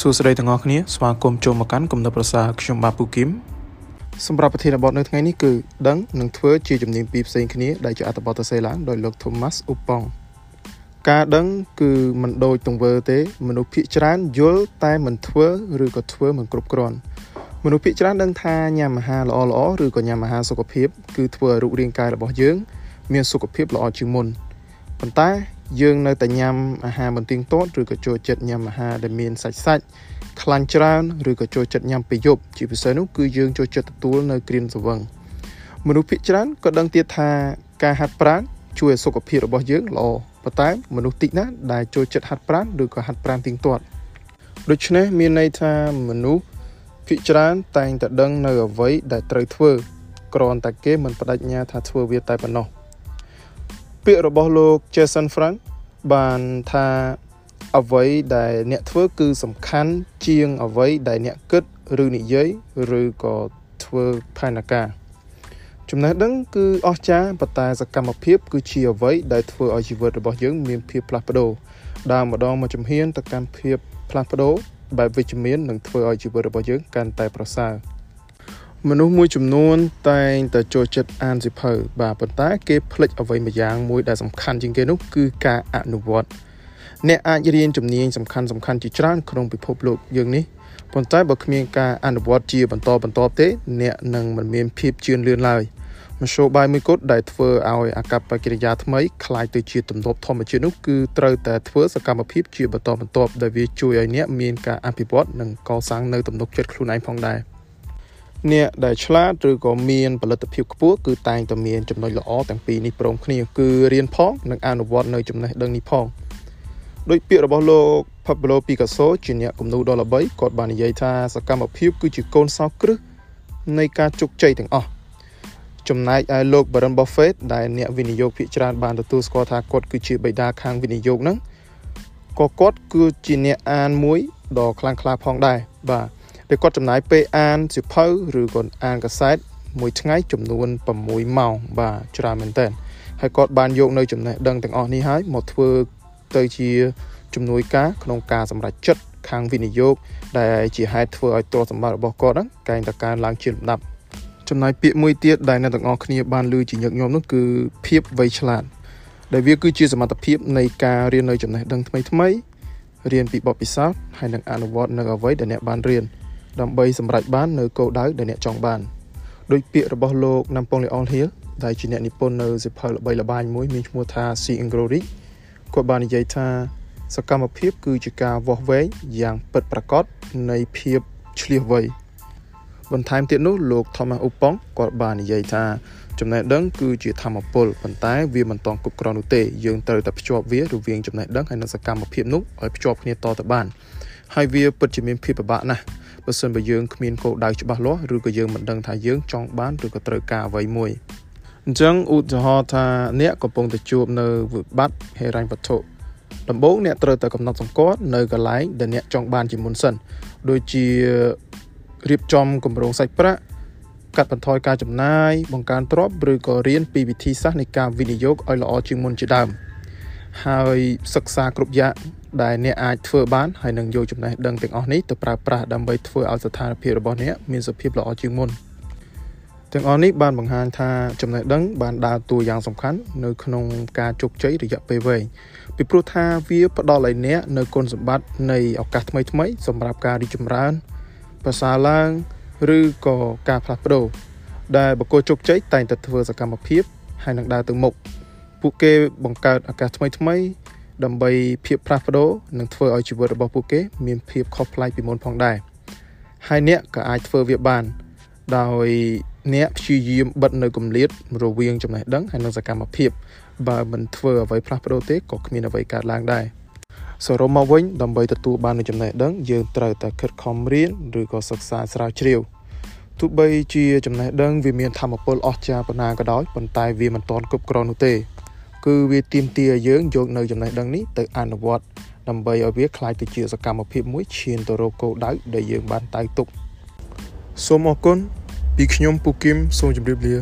សួស្តីទាំងអស់គ្នាស្វាគមន៍ចូលមកកាន់គំនិតប្រសាខ្ញុំបាទពូគឹមសម្រាប់ប្រធានបទនៅថ្ងៃនេះគឺដឹងនឹងធ្វើជាជំនាញពីរផ្សេងគ្នាដែលជាអត្ថបទសរសេរឡើងដោយលោក Thomas Upong ការដឹងគឺមិនដូចទង្វើទេ មនុស្សភាគច្រើនយល់តែមិនធ្វើឬក៏ធ្វើមិនគ្រប់គ្រាន់មនុស្សភាគច្រើនដឹងថាញ៉ាំអាហារល្អល្អឬក៏ញ៉ាំអាហារសុខភាព គឺធ្វើឲ្យរូបរាងកាយរបស់យើង មានសុខភាពល្អជាងមុនប៉ុន្តែ យើងនៅតែញ៉ាំអាហារមិនទៀងទាត់ឬក៏ចូលចិត្តញ៉ាំអាហារដែលមានសាច់សាច់ខ្លាញ់ច្រើនឬក៏ចូលចិត្តញ៉ាំពេលយប់ជាពិសេសនោះគឺយើងចូលចិត្តទទួលនៅគ្រាមសវឹងមនុស្សភាគច្រើនក៏ដឹងទៀតថាការហាត់ប្រាណជួយឲ្យសុខភាពរបស់យើងល្អប៉ុន្តែមនុស្សតិចណាស់ដែលចូលចិត្តហាត់ប្រាណឬក៏ហាត់ប្រាណទៀងទាត់ដូច្នេះមានន័យថាមនុស្សភាគច្រើនតែងតែដឹងនៅអ្វីដែលត្រូវធ្វើគ្រាន់តែគេមិនបដិញ្ញាថាធ្វើវាតែប៉ុណ្ណោះ ពាក្យរបស់លោក Jason Frank បានថាអ្វីដែលអ្នកធ្វើគឺសំខាន់ជាងអ្វីដែលអ្នកគិតឬនិយាយឬក៏ធ្វើផែនការចំណេះដឹងគឺអស្ចារ្យប៉ុន្តែសកម្មភាព គឺជាអ្វីដែលធ្វើឲ្យជីវិតរបស់យើងមានភាពផ្លាស់ប្ដូរដើរម្ដងមកជំហានទៅកាន់ភាពផ្លាស់ប្ដូរបែបវិជ្ជមាននឹងធ្វើឲ្យជីវិតរបស់យើងកាន់តែប្រសើរ មនុស្សមួយចំនួនតែងតែចូលចិត្តអានសៀវភៅបាទប៉ុន្តែគេភ្លេចអ្វីមួយយ៉ាងមួយដែលសំខាន់ជាងគេនោះគឺការអនុវត្តអ្នកអាចរៀនជំនាញសំខាន់សំខាន់ជាច្រើនក្នុងពិភពលោកយើងនេះប៉ុន្តែបើគ្មានការអនុវត្តជាបន្តបន្ទាប់ទេអ្នកនឹងមិនមានភាពជឿនលឿនឡើយមធ្យោបាយមួយគត់ដែលធ្វើឲ្យអាកប្បកិរិយាថ្មីคล้ายទៅជាទំនប់ធម្មជាតិនោះគឺត្រូវតែធ្វើសកម្មភាពជាបន្តបន្ទាប់ដែលវាជួយឲ្យអ្នកមានការអភិវឌ្ឍនិងកសាងនៅទំនុកចិត្តខ្លួនឯងផងដែរ។ អ្នកដែលឆ្លាតឬក៏មានផលិតភាពខ្ពស់គឺតែងតែមានចំណុចល្អទាំងពីរនេះព្រមគ្នាគឺរៀនផងនិងអនុវត្តនៅចំណេះដឹងនេះផងដោយពាក្យរបស់លោក Pablo Picasso ជាអ្នកគំនូរដ៏ល្បីគាត់បាននិយាយថាសកម្មភាពគឺជាកូនសោគ្រឹះនៃការជោគជ័យទាំងអស់ចំណែកឯលោក Warren Buffett ដែលអ្នកវិនិយោគភាគច្រើនបានទទួលស្គាល់ថាគាត់គឺជាបិតាខាងវិនិយោគហ្នឹងក៏គាត់គឺជាអ្នកអានមួយដ៏ខ្លាំងក្លាផងដែរបាទ ដែលគាត់ចំណាយពេលអានសៀវភៅឬក៏អានកសែតមួយថ្ងៃចំនួន6ម៉ោងបាទច្រើនមែនតើហើយគាត់បានយកនៅចំណេះដឹងទាំងអស់នេះហើយមកធ្វើទៅជាជំនួយការក្នុងការសម្រេចចិត្តខាងវិនិយោគដែលជាហេតុធ្វើឲ្យទ្រព្យសម្បត្តិរបស់គាត់ហ្នឹងកែងតកើនឡើងជាលំដាប់ចំណែកពាក្យមួយទៀតដែលអ្នកទាំងអស់គ្នាបានលើជាញឹកញាប់នោះគឺភាពវៃឆ្លាតដែលវាគឺជាសមត្ថភាពនៃការរៀននៅចំណេះដឹងថ្មីថ្មីរៀនពីបទពិសោធន៍ហើយនឹងអនុវត្តនៅអ្វីដែលអ្នកបានរៀន ដើម្បីសម្រេចបាននៅគោលដៅដែលអ្នកចង់បានដោយពាក្យរបស់លោកណាំប៉ុងលីអនហ៊ីលដែលជាអ្នកនិពន្ធនៅសិភៅល្បីល្បាញមួយមានឈ្មោះថា See and Grow Rich គាត់បាននិយាយថាសកម្មភាពគឺជាការវាស់វែងយ៉ាងពិតប្រាកដនៃភាពឆ្លៀសវៃបន្ថែមទៀតនោះលោក Thomas Upong គាត់បាននិយាយថាចំណេះដឹងគឺជាធម្មពលប៉ុន្តែវាមិនតង់គ្រប់គ្រាន់នោះទេយើងត្រូវតែភ្ជាប់វារវាងចំណេះដឹងហើយនិងសកម្មភាពនោះឲ្យភ្ជាប់គ្នាតទៅបានហើយវាពិតជាមានភាពពិបាកណាស់ បើសិនបើយើងគ្មានគោលដៅច្បាស់លាស់ឬក៏យើងមិនដឹងថាយើងចង់បានឬក៏ត្រូវការអ្វីមួយអញ្ចឹងឧទាហរណ៍ថាអ្នកកំពុងតែជួបនៅវិបត្តិហិរញ្ញវត្ថុដំបូងអ្នកត្រូវតែកំណត់សម្គាល់នៅកន្លែងដែលអ្នកចង់បានជាមុនសិនដូចជារៀបចំគម្រោងសាច់ប្រាក់កាត់បន្ថយការចំណាយបង្កើនទ្រព្យឬក៏រៀនពីវិធីសាស្ត្រនៃការវិនិយោគឲ្យល្អជាងមុនជាដើមហើយសិក្សាគ្រប់យ៉ាង ដែលអ្នកអាចធ្វើបានហើយនឹងយកចំណេះដឹងទាំងអស់នេះទៅប្រើប្រាស់ដើម្បីធ្វើឲ្យស្ថានភាពរបស់អ្នកមានសភាពល្អជាងមុនទាំងអស់នេះបានបង្ហាញថាចំណេះដឹងបានដើរតួយ៉ាងសំខាន់នៅក្នុងការជោគជ័យរយៈពេលវែងពីព្រោះថាវាផ្ដល់ឲ្យអ្នកនៅគុណសម្បត្តិនៃឱកាសថ្មីថ្មីសម្រាប់ការរីកចម្រើនប្រសើរឡើងឬក៏ការផ្លាស់ប្ដូរដែលបុគ្គលជោគជ័យតែងតែធ្វើសកម្មភាពហើយនឹងដើរទៅមុខពួកគេបង្កើតឱកាសថ្មីថ្មី ដើម្បីភាពផ្លាស់ប្ដូរនិងធ្វើឲ្យជីវិតរបស់ពួកគេ មានភាពខុសប្លែកពីមុនផងដែរហើយអ្នកក៏អាចធ្វើវាបាន ដោយអ្នកព្យាយាមបិទនៅគម្លាតរវាងចំណេះដឹងហើយនិងសកម្មភាព បើមិនធ្វើអ្វីផ្លាស់ប្ដូរទេក៏គ្មានអ្វីកើតឡើងដែរសរុបមកវិញដើម្បីទទួលបាននូវចំណេះដឹងយើងត្រូវតែខិតខំរៀនឬក៏សិក្សាស្រាវជ្រាវទោះបីជាចំណេះដឹងវាមានធម៌ពលអស្ចារ្យប៉ុណ្ណាក៏ដោយប៉ុន្តែវាមិនទាន់គ្រប់គ្រាន់នោះទេ គឺវាទាមទារយើងយកនៅចំណេះដឹងនេះទៅអនុវត្តដើម្បីឲ្យវាក្លាយទៅជាសកម្មភាពមួយឈានទៅរកគោលដៅដែលយើងបានតៅទុកសូមអរគុណពីខ្ញុំពូគឹមសូមជម្រាបលា